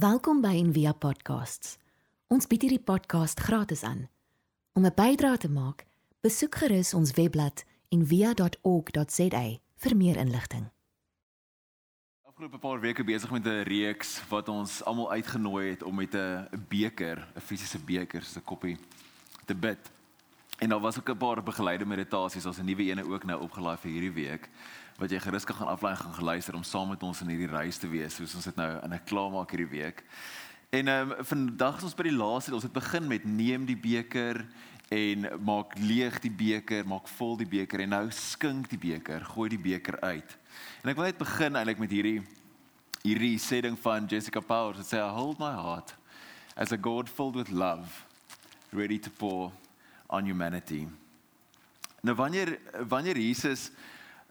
Welkom by Envia Podcasts. Ons bied hierdie podcast gratis aan. Om 'n bydrae te maak, besoek gerus ons webblad en via.org.za vir meer inligting. Afgelope paar weke besig met 'n reeks wat ons almal uitgenooi het om met 'n beker, 'n fisiese beker, 'n koppie te bid. En daar was ook 'n paar begeleide meditasies, ons 'n nuwe ene ook nou opgelaai vir hierdie week wat jy gerus kan gaan aflaai en gaan luister om saam met ons in hierdie reis te wees, soos ons dit nou in 'n klaarmaak hierdie week. En ehm um, vandag is ons by die laaste, ons het begin met neem die beker en maak leeg die beker, maak vol die beker en nou skink die beker, gooi die beker uit. En ek wil net begin eintlik met hierdie hierdie sê ding van Jessica Powers, dit sê I hold my heart as a God filled with love ready to pour on humanity. Nou wanneer wanneer Jesus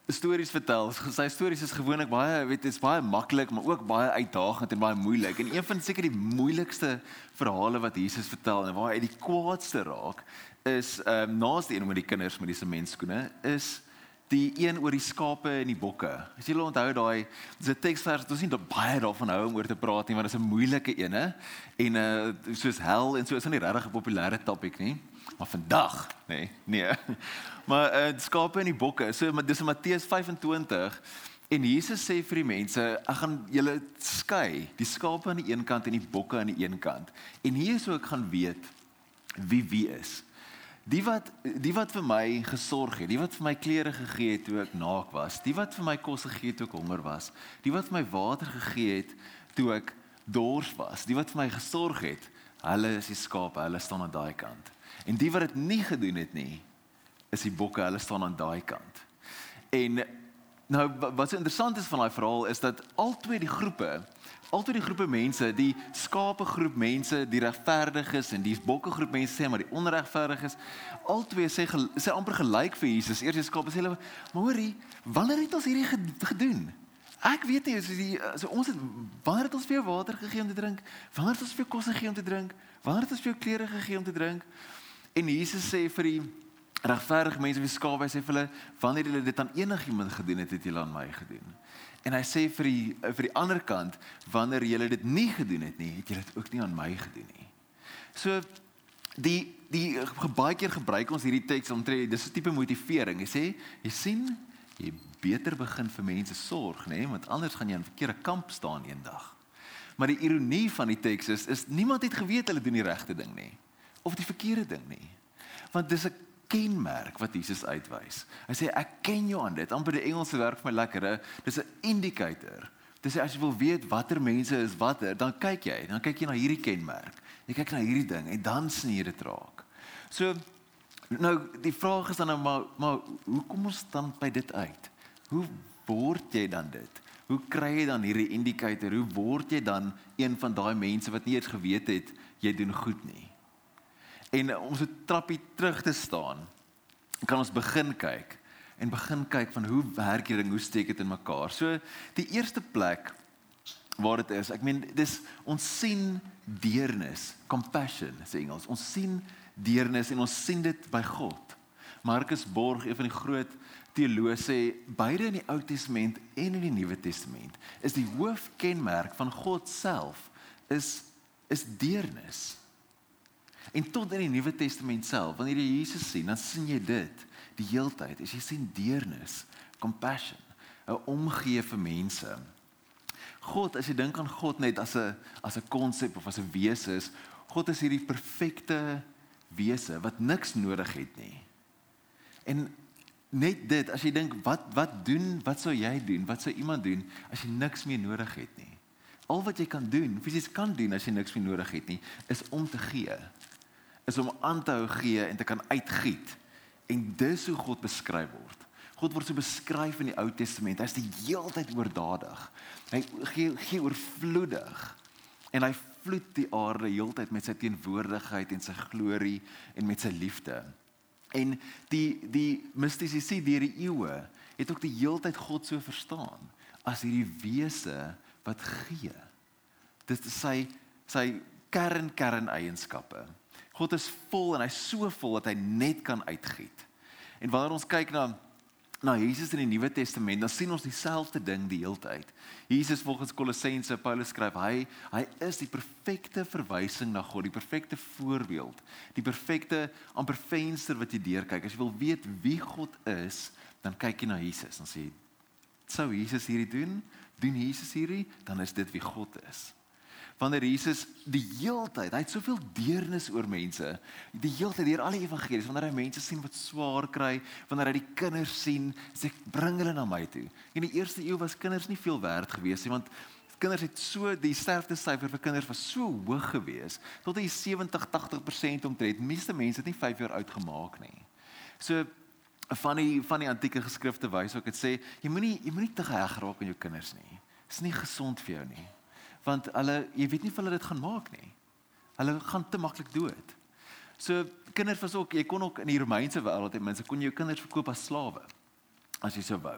stories vertel, sy stories is gewoonlik baie weet dit is baie maklik, maar ook baie uitdagend en baie moeilik. En een van seker die moeilikste verhale wat Jesus vertel en waar hy die kwaadste raak is ehm um, naas die een met die kinders met die sementskoene is die een oor die skape en die bokke. As jy onthou daai dis 'n teksvers, ons sien dat baie daarvan hou om oor te praat nie, want dit is 'n moeilike ene en uh soos hel en so is 'n nie regtig 'n populêre topik nie. Maar vandag, nee, nee. Maar uh skape en die bokke. So maar dis in Matteus 25 en Jesus sê vir die mense, ek gaan julle skei, die skape aan die een kant en die bokke aan die een kant. En hier is hoe ek gaan weet wie wie is. Die wat die wat vir my gesorg het, die wat vir my klere gegee het toe ek naak was, die wat vir my kos gegee het toe ek honger was, die wat vir my water gegee het toe ek dors was, die wat vir my gesorg het, hulle is die skape, hulle staan aan daai kant. En die wat dit nie gedoen het nie, is die bokke, hulle staan aan daai kant. En nou wat so interessant is van daai verhaal is dat al twee die groepe altyd die groepe mense, die skape groep mense, die regverdiges en die bokke groep mense sê maar die onregverdiges, albei sê sê amper gelyk vir Jesus. Eers die skape sê hulle, "Maar hoorie, wanneer het ons hierdie gedoen?" Ek weet nie, so die so ons het wanneer het ons vir jou water gegee om te drink? Wanneer het ons vir jou kos gegee om te drink? Wanneer het ons vir jou klere gegee om te drink? En Jesus sê vir die regverdige mense wie skape, hy sê vir hulle, "Wanneer julle dit aan enigiemand gedoen het, het julle aan my gedoen." En hy sê vir die vir die ander kant, wanneer jy dit nie gedoen het nie, het jy dit ook nie aan my gedoen nie. So die die baie keer gebruik ons hierdie teks om te dis 'n tipe motivering. Jy sê jy sien jy beter begin vir mense sorg, nê, want anders gaan jy in 'n verkeerde kamp staan eendag. Maar die ironie van die teks is is niemand het geweet hulle doen die regte ding nie of die verkeerde ding nie. Want dis 'n kenmerk wat Jesus uitwys. Hy sê ek ken jou aan dit. Amper die Engelse werk vir my lekker. Dis 'n indicator. Dis as jy wil weet watter mense is watter, dan kyk jy, dan kyk jy na hierdie kenmerk. Jy kyk na hierdie ding en dan sien jy dit raak. So nou die vraag is dan nou maar maar hoe kom ons dan by dit uit? Hoe word jy dan dit? Hoe kry jy dan hierdie indicator? Hoe word jy dan een van daai mense wat nie eens geweet het jy doen goed nie? En om so trappie terug te staan, kan ons begin kyk en begin kyk van hoe werk hierdie ding, hoe steek dit in mekaar. So die eerste plek waar dit is, ek meen dis ons sien deernis, compassion sê Engels. Ons sien deernis en ons sien dit by God. Markus Borg, een van die groot teoloë sê beide in die Ou Testament en in die Nuwe Testament is die hoofkenmerk van God self is is deernis. En tot in die Nuwe Testament self, wanneer jy Jesus sien, dan sien jy dit die heeltyd. As jy sien deernis, compassion, 'n omgee vir mense. God, as jy dink aan God net as 'n as 'n konsep of as 'n wese is, God is hierdie perfekte wese wat niks nodig het nie. En net dit, as jy dink wat wat doen, wat sou jy doen? Wat sou iemand doen as jy niks meer nodig het nie? Al wat jy kan doen, fisies kan doen as jy niks meer nodig het nie, is om te gee is om aan te hou gee en te kan uitgiet. En dis hoe God beskryf word. God word so beskryf in die Ou Testament. Hy's die heeltyd oordadig. Hy gee gee oorvloedig. En hy vloed die aarde heeltyd met sy teenwoordigheid en sy glorie en met sy liefde. En die die mistici deur die eeue het ook die heeltyd God so verstaan as hierdie wese wat gee. Dit is sy sy kern kern eienskappe. God is vol en hy's so vol dat hy net kan uitgiet. En wanneer ons kyk na na Jesus in die Nuwe Testament, dan sien ons dieselfde ding die hele tyd. Jesus volgens Kolossense Paulus skryf, hy hy is die perfekte verwysing na God, die perfekte voorbeeld, die perfekte amper venster wat jy deurkyk. As jy wil weet wie God is, dan kyk jy na Jesus en sê, "Sou Jesus hierdie doen? Doen Jesus hierdie? Dan is dit wie God is." Wanneer Jesus die heeltyd, hy het soveel deernis oor mense, die heeltyd deur al die evangelies, wanneer hy mense sien wat swaar kry, wanneer hy die kinders sien, sê bring hulle na my toe. In die eerste eeu was kinders nie veel werd gewees nie, want kinders het so die sterftesyfer vir kinders was so hoog gewees tot hy 70-80% omtrent. Meeste mense het nie 5 jaar oud gemaak nie. So van die van die antieke geskrifte wys ook dit sê jy moenie jy moenie te geheg raak aan jou kinders nie. Dit is nie gesond vir jou nie want hulle jy weet nie of hulle dit gaan maak nie. Hulle gaan te maklik dood. So kinders was ook jy kon ook in die Romeinse wêreld hê mense kon jou kinders verkoop as slawe as jy sou wou.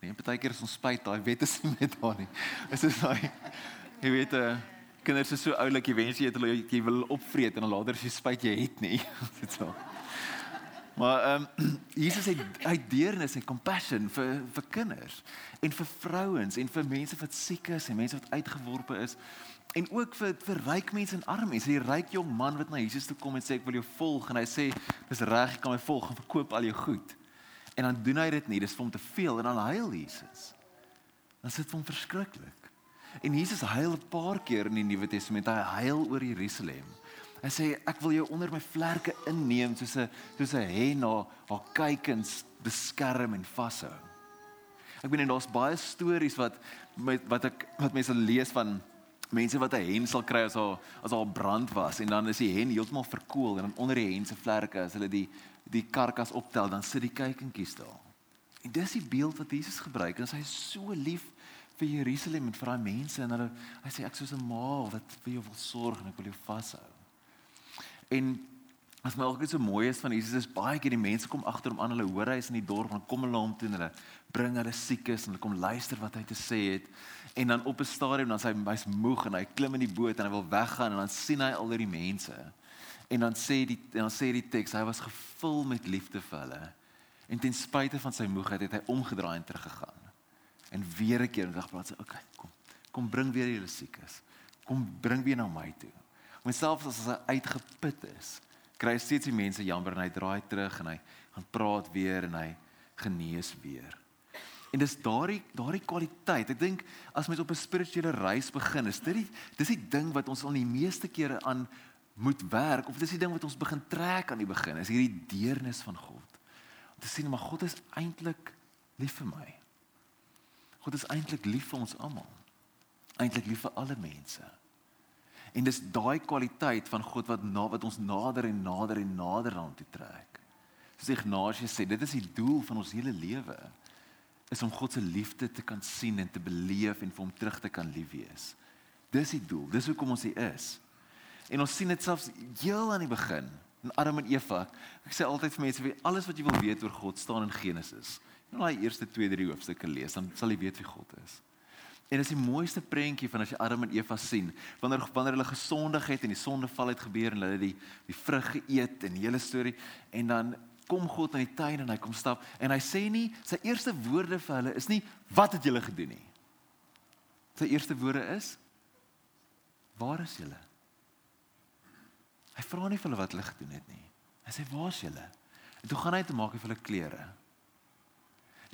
Nee, partykeer is ons spyt daai wette is nie met daar nie. Is dit daai jy weet uh, kinders is so oulik jy wens jy het hulle jy wil opvreet en dan later as jy spyt jy het nie. Dit so. Maar ehm um, Jesus het hy deernis en compassion vir vir kinders en vir vrouens en vir mense wat siek is en mense wat uitgeworpe is en ook vir vir ryk mense en arm mense. Die ryk jong man wat na Jesus toe kom en sê ek wil jou volg en hy sê dis reg, ek kan my volg en verkoop al jou goed. En dan doen hy dit nie, dis vir hom te veel en dan huil Jesus. Dan sit hom verskriklik. En Jesus huil 'n paar keer in die Nuwe Testament. Hy huil oor Jerusalem. Hy sê ek wil jou onder my vlerke inneem soos 'n soos 'n hen na haar kuikens beskerm en vashou. Ek bedoel daar's baie stories wat met wat ek wat mense lees van mense wat 'n hen sal kry as haar as haar brand was en dan is die hen heeltemal verkoel en dan onder die hen se vlerke as hulle die die karkas optel dan sit die kuikentjies daar. En dis die beeld wat Jesus gebruik en hy is so lief vir Jerusalem en vir daai mense en hulle hy sê ek soos 'n ma wat vir jou wil sorg en ek wil jou vashou. En as my altyd so mooi is van Jesus is baie keer die mense kom agter hom aan, hulle hoor hy is in die dorp en kom hulle hom toe en hulle bring hulle siekes en hulle kom luister wat hy te sê het. En dan op 'n stadium dan sy hy's moeg en hy klim in die boot en hy wil weggaan en dan sien hy al die mense. En dan sê die dan sê die teks hy was gevul met liefde vir hulle. En ten spyte van sy moegheid het hy omgedraai en teruggegaan. En weer 'n keer en praat sy, "Oké, okay, kom. Kom bring weer julle siekes. Kom bring weer na my toe." Want selfs as hy uitgeput is, kry hy steeds die mense jammer en hy draai terug en hy gaan praat weer en hy genees weer. En dis daardie daardie kwaliteit. Ek dink as mens op 'n spirituele reis begin, is dit die dis die ding wat ons al die meeste kere aan moet werk of dis die ding wat ons begin trek aan die begin, is hierdie deernis van God. Om te sien maar God is eintlik lief vir my. God is eintlik lief vir ons almal. Eintlik lief vir alle mense. En dis daai kwaliteit van God wat na wat ons nader en nader en nader aan toe trek. Soos Ignatius sê, dit is die doel van ons hele lewe is om God se liefde te kan sien en te beleef en vir hom terug te kan lief wees. Dis die doel. Dis hoekom ons hier is. En ons sien dit selfs heel aan die begin in Adam en Eva. Ek sê altyd vir mense, alles wat jy wil weet oor God staan in Genesis. Moet daai eerste 2, 3 hoofstukke lees, dan sal jy weet wie God is. En dis die mooiste prentjie van as jy Adam en Eva sien, wanneer wanneer hulle gesondig het en die sondeval het gebeur en hulle die die vrug geëet en die hele storie en dan kom God in die tuin en hy kom stap en hy sê nie sy eerste woorde vir hulle is nie wat het julle gedoen nie. Sy eerste woorde is waar is julle? Hy vra nie vir hulle wat hulle gedoen het nie. Hy sê waar is julle? En toe gaan hy te maak vir hulle klere.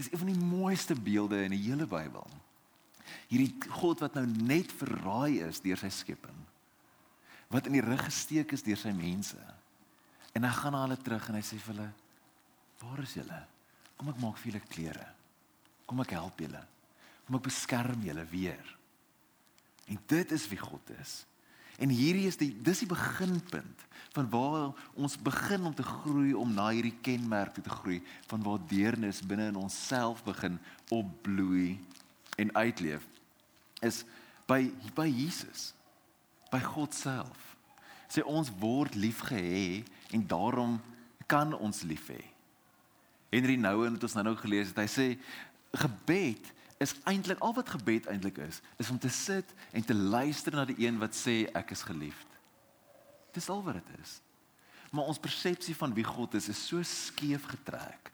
Dis een van die mooiste beelde in die hele Bybel hierdie God wat nou net verraai is deur sy skepping. Wat in die rug gesteek is deur sy mense. En hy gaan na hulle terug en hy sê vir hulle: "Waar is julle? Kom ek maak vir julle klere. Kom ek help julle. Kom ek beskerm julle weer." En dit is wie God is. En hierdie is die dis die beginpunt van waar ons begin om te groei om na hierdie kenmerk toe te groei van waar deernis binne in onsself begin opbloei en uitleef is by by Jesus by God self. Sê ons word liefgehê en daarom kan ons lief hê. Henry Nouwen het ons nou nou gelees het. Hy sê gebed is eintlik al wat gebed eintlik is is om te sit en te luister na die een wat sê ek is geliefd. Dis al wat dit is. Maar ons persepsie van wie God is is so skeef getrek.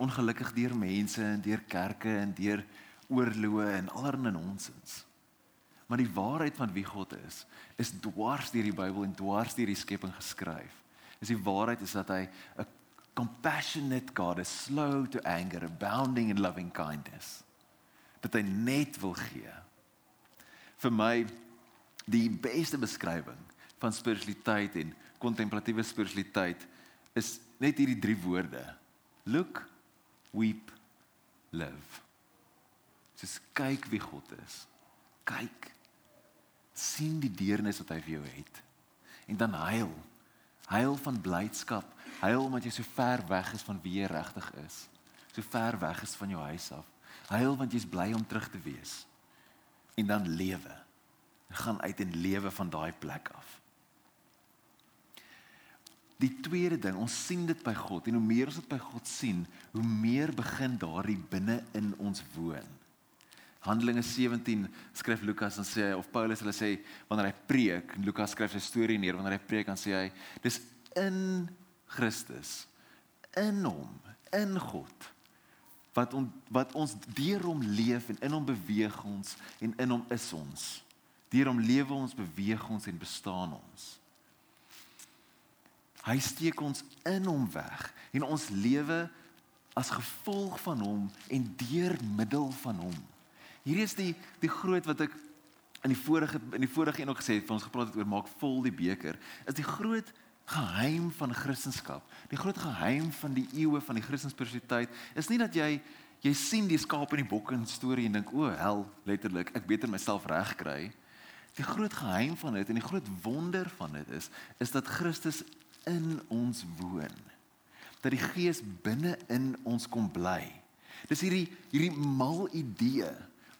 Ongelukkig deur mense en deur kerke en deur oorloë en allerlei nonsens. Maar die waarheid van wie God is, is dwars deur die Bybel en dwars deur die skepping geskryf. Is die waarheid is dat hy 'n compassionate God is, slow to anger, abounding in loving kindness. Dat hy net wil gee. Vir my die beste beskrywing van spiritualiteit en kontemplatiewe spiritualiteit is net hierdie drie woorde. Look, weep, live. Dis kyk wie God is. Kyk. sien die deernis wat hy vir jou het. En dan huil. Huil van blydskap. Huil omdat jy so ver weg is van wie jy regtig is. So ver weg is van jou huis af. Huil want jy's bly om terug te wees. En dan lewe. Gaan uit en lewe van daai plek af. Die tweede ding, ons sien dit by God en hoe meer ons dit by God sien, hoe meer begin daardie binne in ons woon. Handelinge 17 skryf Lukas en sê of Paulus hulle sê wanneer hy preek, Lukas skryf sy storie neer wanneer hy preek dan sê hy dis in Christus in hom, in God wat on, wat ons deur hom leef en in hom beweeg ons en in hom is ons. Deur hom lewe ons, beweeg ons en bestaan ons. Hy steek ons in hom weg en ons lewe as gevolg van hom en deur middel van hom. Hierdie is die die groot wat ek in die vorige in die vorige een ook gesê het, ons gepraat het oor maak vol die beker, is die groot geheim van Christendom. Die groot geheim van die eeue van die Christenspersonaliteit is nie dat jy jy sien die skaap in die bokke en storie en dink o, hel, letterlik, ek beter myself regkry. Die groot geheim van dit en die groot wonder van dit is is dat Christus in ons woon. Dat die Gees binne in ons kom bly. Dis hierdie hierdie mal idee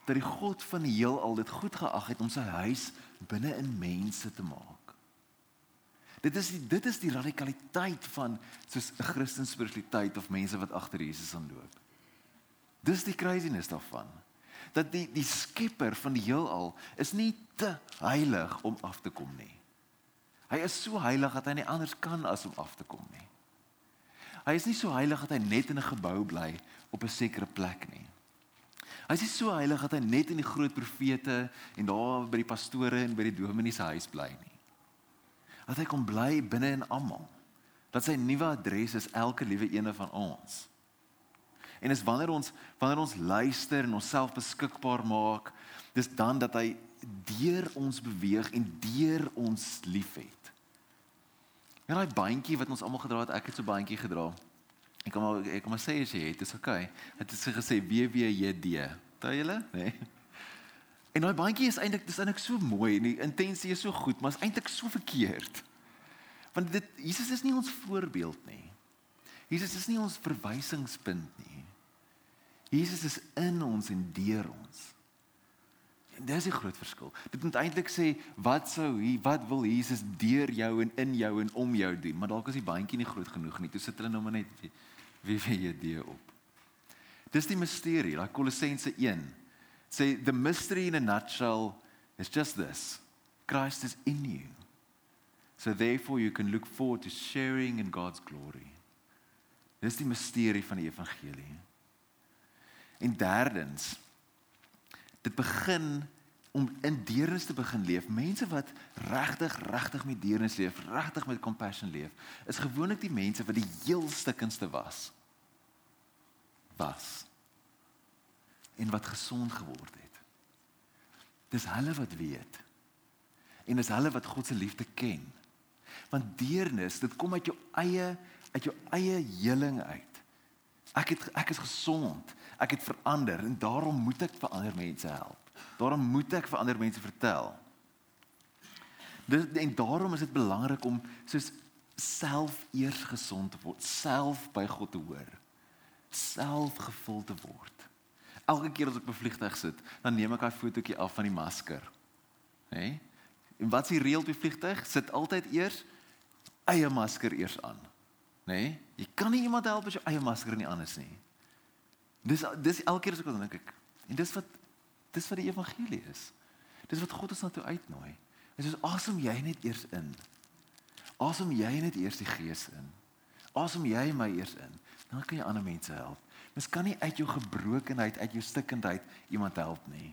dat die God van die heelal dit goed geag het om sy huis binne in mense te maak. Dit is die, dit is die radikaliteit van soos 'n Christelike spiritualiteit of mense wat agter Jesus aanloop. Dis die craziness daarvan. Dat die die skepper van die heelal is nie te heilig om af te kom nie. Hy is so heilig dat hy nie anders kan as om af te kom nie. Hy is nie so heilig dat hy net in 'n gebou bly op 'n sekere plek nie. Hy is so heilig dat hy net in die groot profete en daar by die pastore en by die dominees se huis bly nie. Dat hy kom bly binne in almal. Dat sy nuwe adres is elke liewe ene van ons. En is wanneer ons wanneer ons luister en onsself beskikbaar maak, dis dan dat hy deur ons beweeg en deur ons liefhet. En daai bandjie wat ons almal gedra het, ek het so bandjie gedra. Ek kom maar ek kom maar sê as jy het, dis oké. Het dit gesê WWJD. Daai julle? Nee. En daai bandjie is eintlik dis eintlik so mooi en die intensie is so goed, maar is eintlik so verkeerd. Want dit Jesus is nie ons voorbeeld nie. Jesus is nie ons verwysingspunt nie. Jesus is in ons en deur ons. En dis 'n groot verskil. Dit moet eintlik sê wat sou hy wat wil Jesus deur jou en in jou en om jou doen, maar dalk is die bandjie nie groot genoeg nie. Toe sit hulle nou maar net wie wie jy die op. Dis die misterie, like Kolossense 1. Sê the mystery in a nutshell is just this. Christ is in you. So therefore you can look forward to sharing in God's glory. Dis die misterie van die evangelie. En derdens dit begin om in deernis te begin leef. Mense wat regtig regtig met deernis leef, regtig met compassion leef, is gewoonlik die mense wat die heel stikkendste was. Was en wat gesond geword het. Dis hulle wat weet. En dis hulle wat God se liefde ken. Want deernis, dit kom uit jou eie uit jou eie heling uit. Ek het ek is gesond. Ek het verander en daarom moet ek vir ander mense help. Daarom moet ek vir ander mense vertel. Dis en daarom is dit belangrik om soos self eers gesond te word, self by God te hoor, self gevul te word. Elke keer as ek op 'n vliegtuig sit, dan neem ek 'n fotootjie af van die masker. Hè? Nee? En wat is die reël op die vliegtuig? Sit altyd eers eie masker eers aan. Né? Nee? Jy kan nie iemand help as jou eie masker nie aan is nie. Dis dis elke keer as ek dink ek en dis wat Dis wat die evangelie is. Dis wat God ons na toe uitnooi. Dit is asem jy net eers in. Asem jy net eers die Gees in. Asem jy my eers in. dan kan jy ander mense help. Mens kan nie uit jou gebrokenheid, uit jou stikkindheid iemand help nie.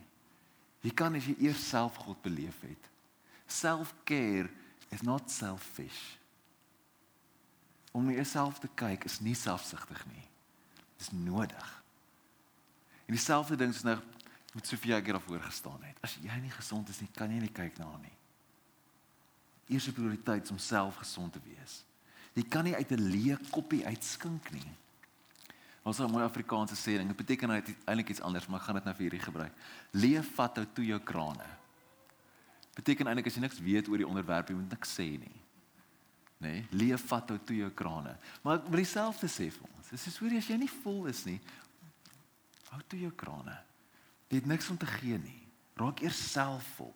Jy kan as jy eers self God beleef het. Self-care is not selfish. Om net jouself te kyk is nie selfsugtig nie. Dit is nodig. En dieselfde ding is nou met Sofia gee daarvoor gestaan het. As jy nie gesond is nie, kan jy nie kyk na haar nie. Eerste prioriteit is om self gesond te wees. Jy kan nie uit 'n leë koppie uitskink nie. Ons het 'n mooi Afrikaanse sê ding. Dit beteken eintlik iets anders, maar ek gaan dit nou vir hierdie gebruik. Leef vat ou toe jou krane. Beteken eintlik as jy niks weet oor die onderwerp, jy moet niks sê nie. Nee, leef vat ou toe jou krane. Maar ek wil dieselfde sê vir ons. Dis is hoor as jy nie vol is nie, hou toe jou krane. Jy het niks om te gee nie. Raak eers self vol.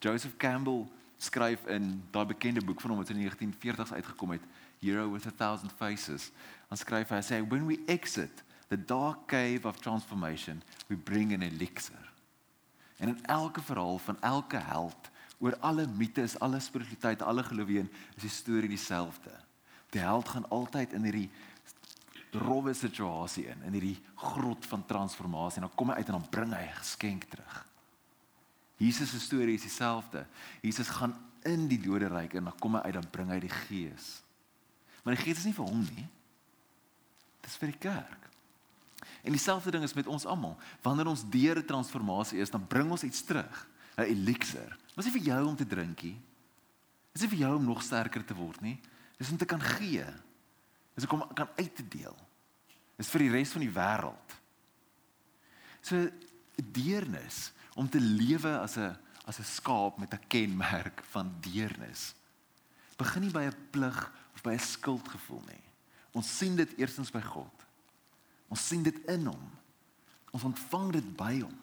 Joseph Campbell skryf in daai bekende boek van hom wat in die 1940s uitgekom het, Hero with a Thousand Faces. Hy skryf hy sê when we exit the dark cave of transformation, we bring an elixir. En in elke verhaal van elke held oor alle mites, alle spiritualiteit, alle gelowe, is die storie dieselfde. Die held gaan altyd in hierdie rowwe situasie in, in hierdie grot van transformasie en dan kom hy uit en dan bring hy 'n geskenk terug. Jesus se storie is dieselfde. Jesus gaan in die doderyk en dan kom hy uit dan bring hy die gees. Maar die gees is nie vir hom nie. Dit is vir die kerk. En dieselfde ding is met ons almal. Wanneer ons deur 'n transformasie is, dan bring ons iets terug, 'n elixir. Wat is vir jou om te drinkie? Is dit vir jou om nog sterker te word nie? Dis om te kan gee. Dis om kan uit te deel. Dis vir die res van die wêreld. So deernis om te lewe as 'n as 'n skaap met 'n kenmerk van deernis. Begin nie by 'n plig of by 'n skuldgevoel nie. Ons sien dit eerstens by God. Ons sien dit in hom. Ons ontvang dit by hom.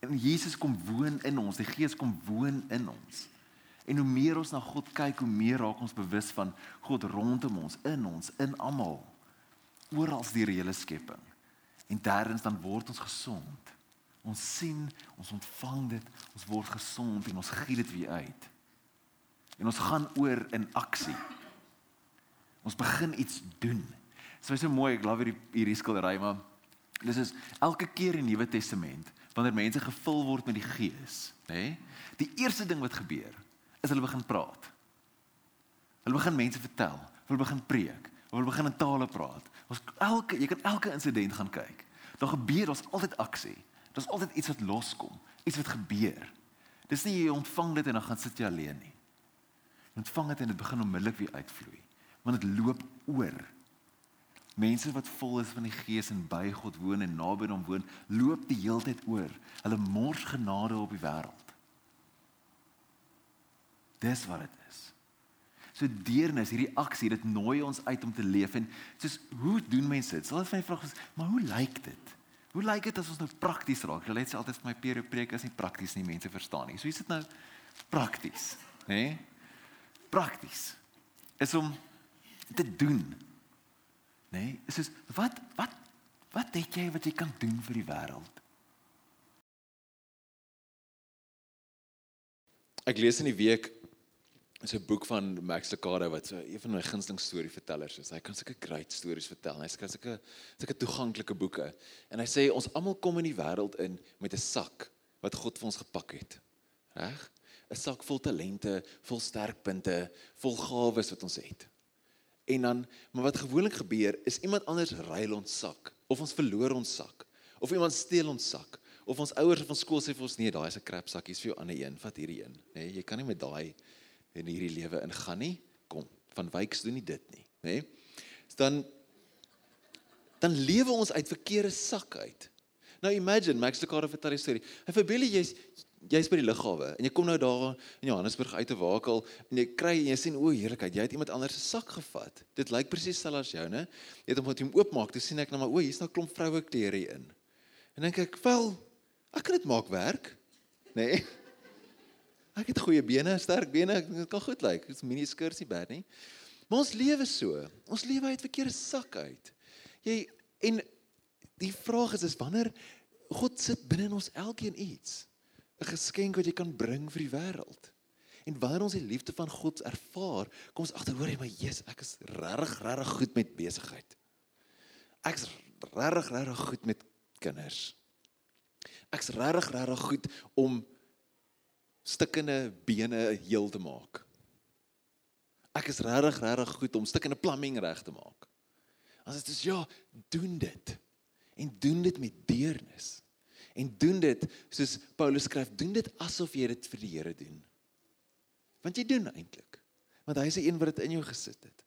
En Jesus kom woon in ons, die Gees kom woon in ons. En hoe meer ons na God kyk, hoe meer raak ons bewus van God rondom ons, in ons, in almal. Oral die hele skepping. En derdens dan word ons gesond. Ons sien, ons ontvang dit, ons word gesond en ons gee dit weer uit. En ons gaan oor in aksie. Ons begin iets doen. Dit is so mooi, ek love hierdie hierdie skildery, maar dis is elke keer in die Nuwe Testament wanneer mense gevul word met die Gees, nê? Nee, die eerste ding wat gebeur is hulle begin praat. Hulle begin mense vertel, hulle begin preek, hulle begin in tale praat. Ons elke jy kan elke insident gaan kyk. Daar gebeur, daar's altyd aksie. Daar's altyd iets wat loskom, iets wat gebeur. Dis nie jy ontvang dit en dan gaan sit jy alleen nie. Jy ontvang dit en dit begin onmiddellik weer uitvloei. Want dit loop oor. Mense wat vol is van die Gees en by God woon en naby hom woon, loop die heeltyd oor. Hulle mors genade op die wêreld. Dis wat dit is. So deernis, hierdie aksie, dit nooi ons uit om te leef en soos hoe doen mense dit? Sal dit vir my vra, maar hoe lyk dit? Hoe lyk dit as ons nou prakties raak? Hulle sê altyd vir my Pierre preek is nie prakties nie, mense verstaan nie. So is dit nou prakties, né? Nee? Prakties. Is om te doen. Né? Nee? Is is wat wat wat het jy wat jy kan doen vir die wêreld? Ek lees in die week is 'n boek van Max Lucado wat so een van my gunsteling storievertellers is. Hy kan sulke great stories vertel. Hy skryf sulke sulke toeganklike boeke. En hy sê ons almal kom in die wêreld in met 'n sak wat God vir ons gepak het. Reg? 'n Sak vol talente, vol sterkpunte, vol gawes wat ons het. En dan, maar wat gewoonlik gebeur is iemand anders ruil ons sak of ons verloor ons sak of iemand steel ons sak of ons ouers of ons skool sê vir ons nee, daai is 'n krap sakkie, is vir jou ander een, vat hierdie een. Nee, jy kan nie met daai in hierdie lewe ingaan nie. Kom, van wyks doen nie dit nie, nê? Nee? Dan dan lewe ons uit verkeerde sak uit. Nou imagine Max Lucado vertel 'n storie. Hy verbeel jy's jy's by die lughawe en jy kom nou daar in Johannesburg uit te wakel en jy kry en jy sien o, heerlikheid, jy het iemand anders se sak gevat. Dit lyk presies sal as jou, né? Jy het hom wat hom oopmaak, dis sien ek nou maar o, hier's nou 'n klomp vroue klere hier in. En dink ek, "Wel, ek kan dit maak werk." Nê? Nee? Ek het goeie bene, sterk bene, dit kan goed lyk. Dit is mini skirts nie bad nie. Maar ons lewe so. Ons lewe uit verkeerde sak uit. Jy en die vraag is is wanneer God sit binne in ons elkeen iets. 'n Geskenk wat jy kan bring vir die wêreld. En wanneer ons die liefde van God ervaar, kom ons agter hoor jy maar Jesus, ek is regtig regtig goed met besigheid. Ek's regtig regtig goed met kinders. Ek's regtig regtig goed om stikkende bene heel te maak. Ek is regtig regtig goed om stikkende plumbing reg te maak. As dit is ja, doen dit. En doen dit met deernis. En doen dit soos Paulus skryf, doen dit asof jy dit vir die Here doen. Want jy doen eintlik. Want hy is die een wat dit in jou gesit het.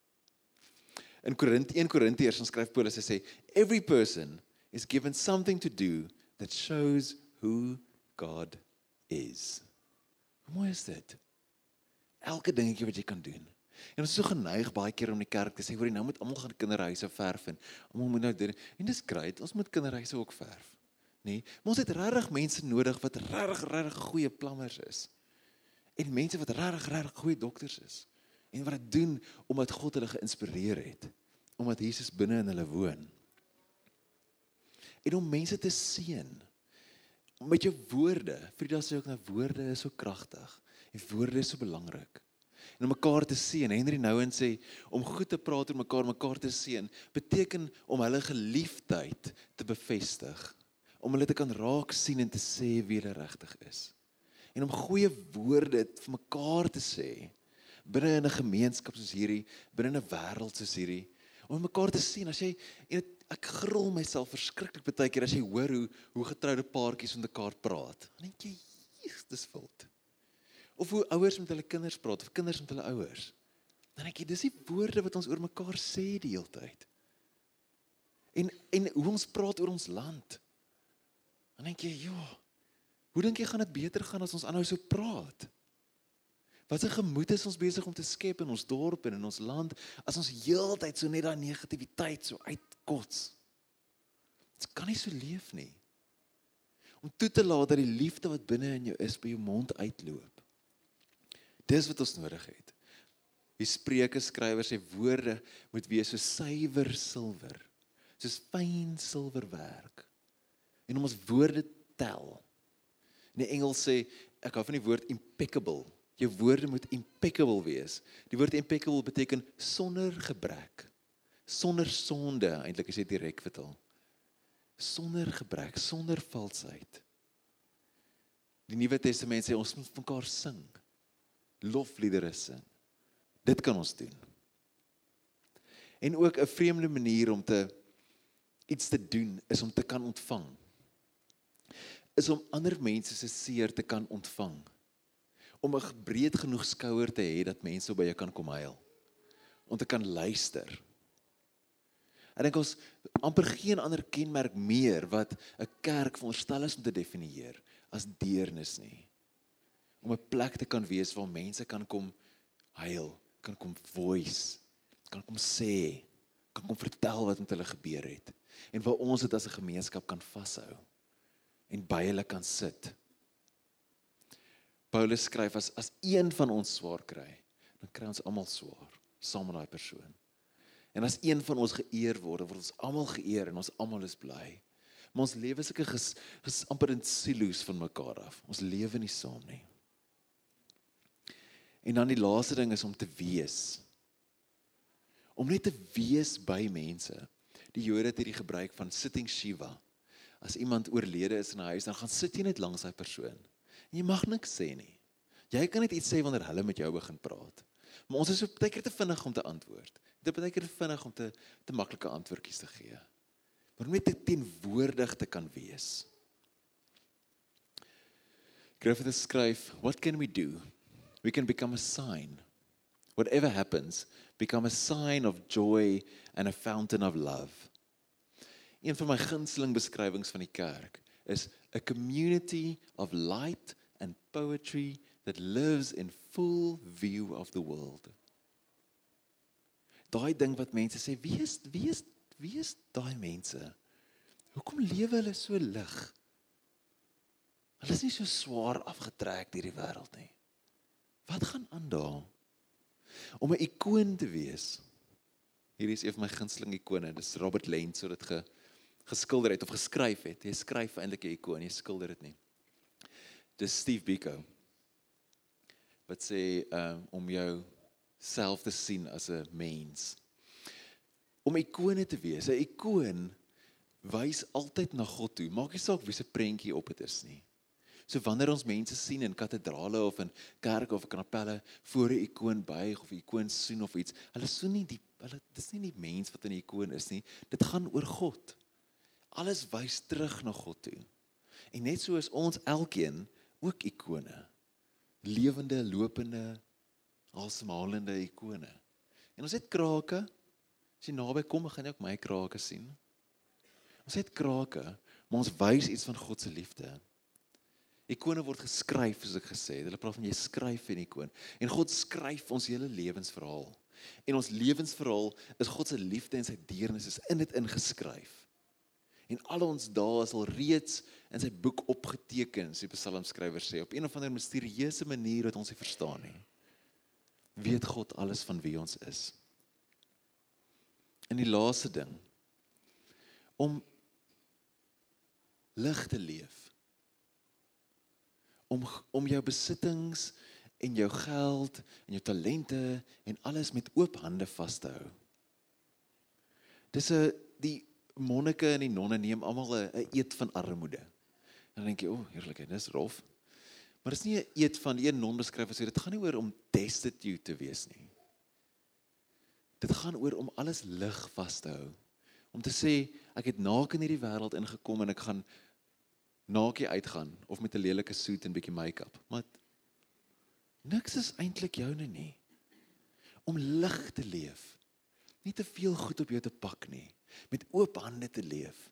In Korint 1 Korintiërs skryf Paulus sê every person is given something to do that shows who God is. Hoe mooi is dit? Elke dingetjie wat jy kan doen. En ons is so geneig baie keer om die kerk te sê, hoor jy nou moet almal gaan kinderhuise verf en almal moet nou doen. En dis great, ons moet kinderhuise ook verf. Nee, maar ons het regtig mense nodig wat regtig regtig goeie plammers is. En mense wat regtig regtig goeie dokters is. En wat dit doen omdat God hulle geïnspireer het. Omdat Jesus binne in hulle woon. En om mense te seën met jou woorde. Frida sê ook nou woorde is so kragtig. En woorde is so belangrik en om mekaar te seën. Henry Nouwen sê om goed te praat oor mekaar, mekaar te seën, beteken om hulle geliefdheid te bevestig, om hulle te kan raak sien en te sê wie hulle regtig is. En om goeie woorde vir mekaar te sê binne in 'n gemeenskap soos hierdie, binne 'n wêreld soos hierdie, om mekaar te sien as jy en het, ek grol myself verskriklik baie keer as jy hoor hoe hoe getroude paartjies met mekaar praat. Dan dink jy, "Jesus, wild." of hoe ouers met hulle kinders praat of kinders met hulle ouers. Dan ek dis die woorde wat ons oor mekaar sê die hele tyd. En en hoe ons praat oor ons land. Dan dink jy, ja. Hoe dink jy gaan dit beter gaan as ons aanhou so praat? Wat 'n gemoed is ons besig om te skep in ons dorp en in ons land as ons heeltyd so net daai negativiteit so uitkots. Dit kan nie so leef nie. Om toe te laat dat die liefde wat binne in jou is by jou mond uitloop. Dis wat ons nodig het. Die Spreuke skrywer sê woorde moet wees so suiwer silwer, soos fyn silwerwerk. En om ons woorde tel. In die Engels sê ek hou van die woord impeccable. Jou woorde moet impeccable wees. Die woord impeccable beteken sonder gebrek. Sonder sonde, eintlik is dit direk vertaal. Sonder gebrek, sonder valsheid. Die Nuwe Testament sê ons moet mekaar sing lofliedere sing. Dit kan ons doen. En ook 'n vreemde manier om te iets te doen is om te kan ontvang. Is om ander mense se seer te kan ontvang. Om 'n breed genoeg skouer te hê dat mense by jou kan kom huil. Om te kan luister. Ek dink ons amper geen ander kenmerk meer wat 'n kerk veronderstel is om te definieer as deernis nie om 'n plek te kan wees waar mense kan kom huil, kan kom voice, kan kom sê, kan kom vertel wat met hulle gebeur het en waar ons dit as 'n gemeenskap kan vashou en by hulle kan sit. Paulus skryf as as een van ons swaar kry, dan kry ons almal swaar saam met daai persoon. En as een van ons geëer word, word ons almal geëer en ons almal is bly. Maar ons lewe is ek ges, ges amper in silo's van mekaar af. Ons lewe nie saam nie. En dan die laaste ding is om te wees. Om net te wees by mense. Die Jode het hierdie gebruik van sitting Shiva. As iemand oorlede is in 'n huis, dan gaan sit jy net langs daai persoon. En jy mag niks sê nie. Jy kan net iets sê wanneer hulle met jou begin praat. Maar ons is so baie keer te vinnig om te antwoord. Dit te vinnig om te te maklike antwoordjies te gee. Maar om net te teenwoordig te kan wees. Griffith skryf, "What can we do we can become a sign. Whatever happens, become a sign of joy and a fountain of love. Een van my gunsteling beskrywings van die kerk is a community of light and poetry that lives in full view of the world. Daai ding wat mense sê, wie is wie is wie is daai mense? Hoekom lewe hulle so lig? Hulle is nie so swaar afgetrek deur die wêreld nie. Wat gaan aan daar? Om 'n ikoon te wees. Hier is een van my gunsteling ikone. Dis Robert Lenz wat dit ge, geskilder het of geskryf het. Hy skryf eintlik 'n ikoon, hy skilder dit nie. Dis Steve Biko. wat sê um, om jou self te sien as 'n mens. Om ikone te wees. 'n Ikoon wys altyd na God toe. Maak nie saak wie se prentjie op dit is nie. So wanneer ons mense sien in kathedrale of in kerke of kapelle voor 'n ikoon buig of 'n ikoon soen of iets, hulle soen nie die hulle dis nie die mens wat in die ikoon is nie. Dit gaan oor God. Alles wys terug na God toe. En net so is ons elkeen ook ikone. Lewende, lopende, asemhalende ikone. En ons het krake. As jy naby kom, gaan jy ook my krake sien. Ons het krake, maar ons wys iets van God se liefde. Ikone word geskryf soos ek gesê het. Hulle praat van jy skryf 'n ikoon. En God skryf ons hele lewensverhaal. En ons lewensverhaal is God se liefde en sy deernis is in dit ingeskryf. En al ons dae is al reeds in sy boek opgeteken, sê Psalmskrywer sê, op een of ander misterieuse manier wat ons nie verstaan nie. Weet God alles van wie ons is. En die laaste ding om lig te leef. Om om jou besittings en jou geld en jou talente en alles met oop hande vas te hou. Dis 'n die monnike en die nonne neem almal 'n eet van armoede. En dan dink jy, o, oh, heerlikheid, dis rof. Maar dis nie 'n eet van een non beskryf as jy dit gaan nie oor om destitute te wees nie. Dit gaan oor om alles lig vas te hou. Om te sê ek het naak in hierdie wêreld ingekom en ek gaan naakie uitgaan of met 'n lelike soet en bietjie make-up. Maar niks is eintlik joune nie. Om lig te leef. Nie te veel goed op jou te pak nie. Met oop hande te leef.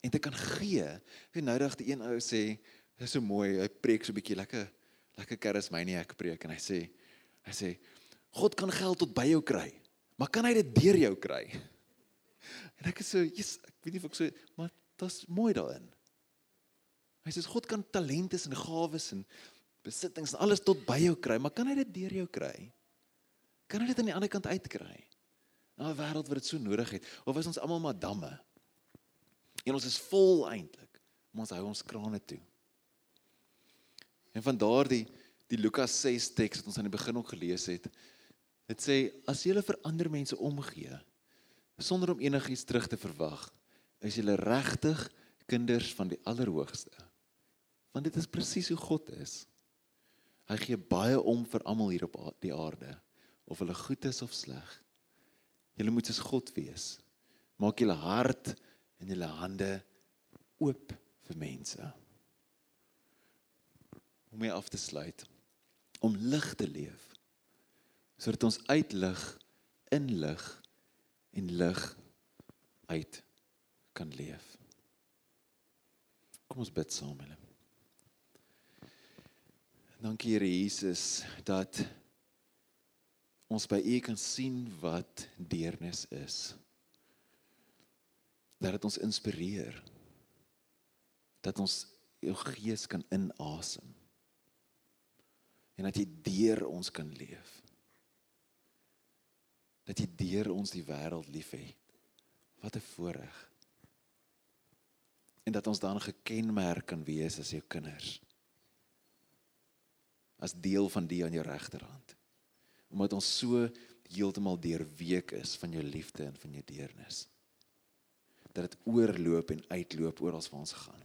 En te kan gee. Wie nou dag die een ou sê, dis so mooi, hy preek so bietjie lekker lekker charismaniac preek en hy sê hy sê God kan geld tot by jou kry. Maar kan hy dit deur jou kry? En ek is so, yes, ek weet nie of ek so, maar dit's mooi daarin. Hy sê God kan talente en gawes en besittings en alles tot by jou kry, maar kan hy dit deur jou kry? Kan hy dit aan die ander kant uitkry? Na 'n wêreld wat dit so nodig het, of is ons almal maar damme? En ons is vol eintlik, maar ons hou ons krane toe. En van daardie die Lukas 6 teks wat ons aan die begin ook gelees het, dit sê as jy vir ander mense omgee sonder om enigiets terug te verwag, is jy regtig kinders van die Allerhoogste want dit is presies hoe God is. Hy gee baie om vir almal hier op die aarde, of hulle goed is of sleg. Julle moet soos God wees. Maak julle hart en julle hande oop vir mense. Om mee af te sluit, om lig te leef, sodat ons uitlig, inlig en lig uit kan leef. Kom ons bid saam hulle. Dankie Here Jesus dat ons by U kan sien wat deernis is. Dat dit ons inspireer. Dat ons jou gees kan inasem. En dat jy deur ons kan leef. Dat jy deur ons die wêreld liefhet. Wat 'n voorreg. En dat ons dan gekenmerk kan wees as jou kinders as deel van die aan jou regterhand. Omdat ons so heeltemal deurweek is van jou liefde en van jou deernis. Dat dit oorloop en uitloop oral waar ons gaan.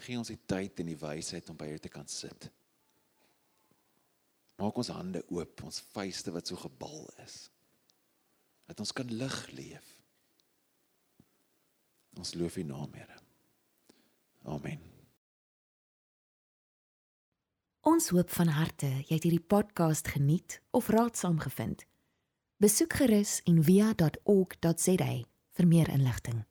Gee ons die tyd en die wysheid om by jou te kan sit. Maak ons hande oop, ons vuiste wat so gebal is. Dat ons kan lig leef. Ons loof U naam, Here. Amen. Ons hoop van harte jy het hierdie podcast geniet of raadsaam gevind. Besoek gerus en via.ok.za vir meer inligting.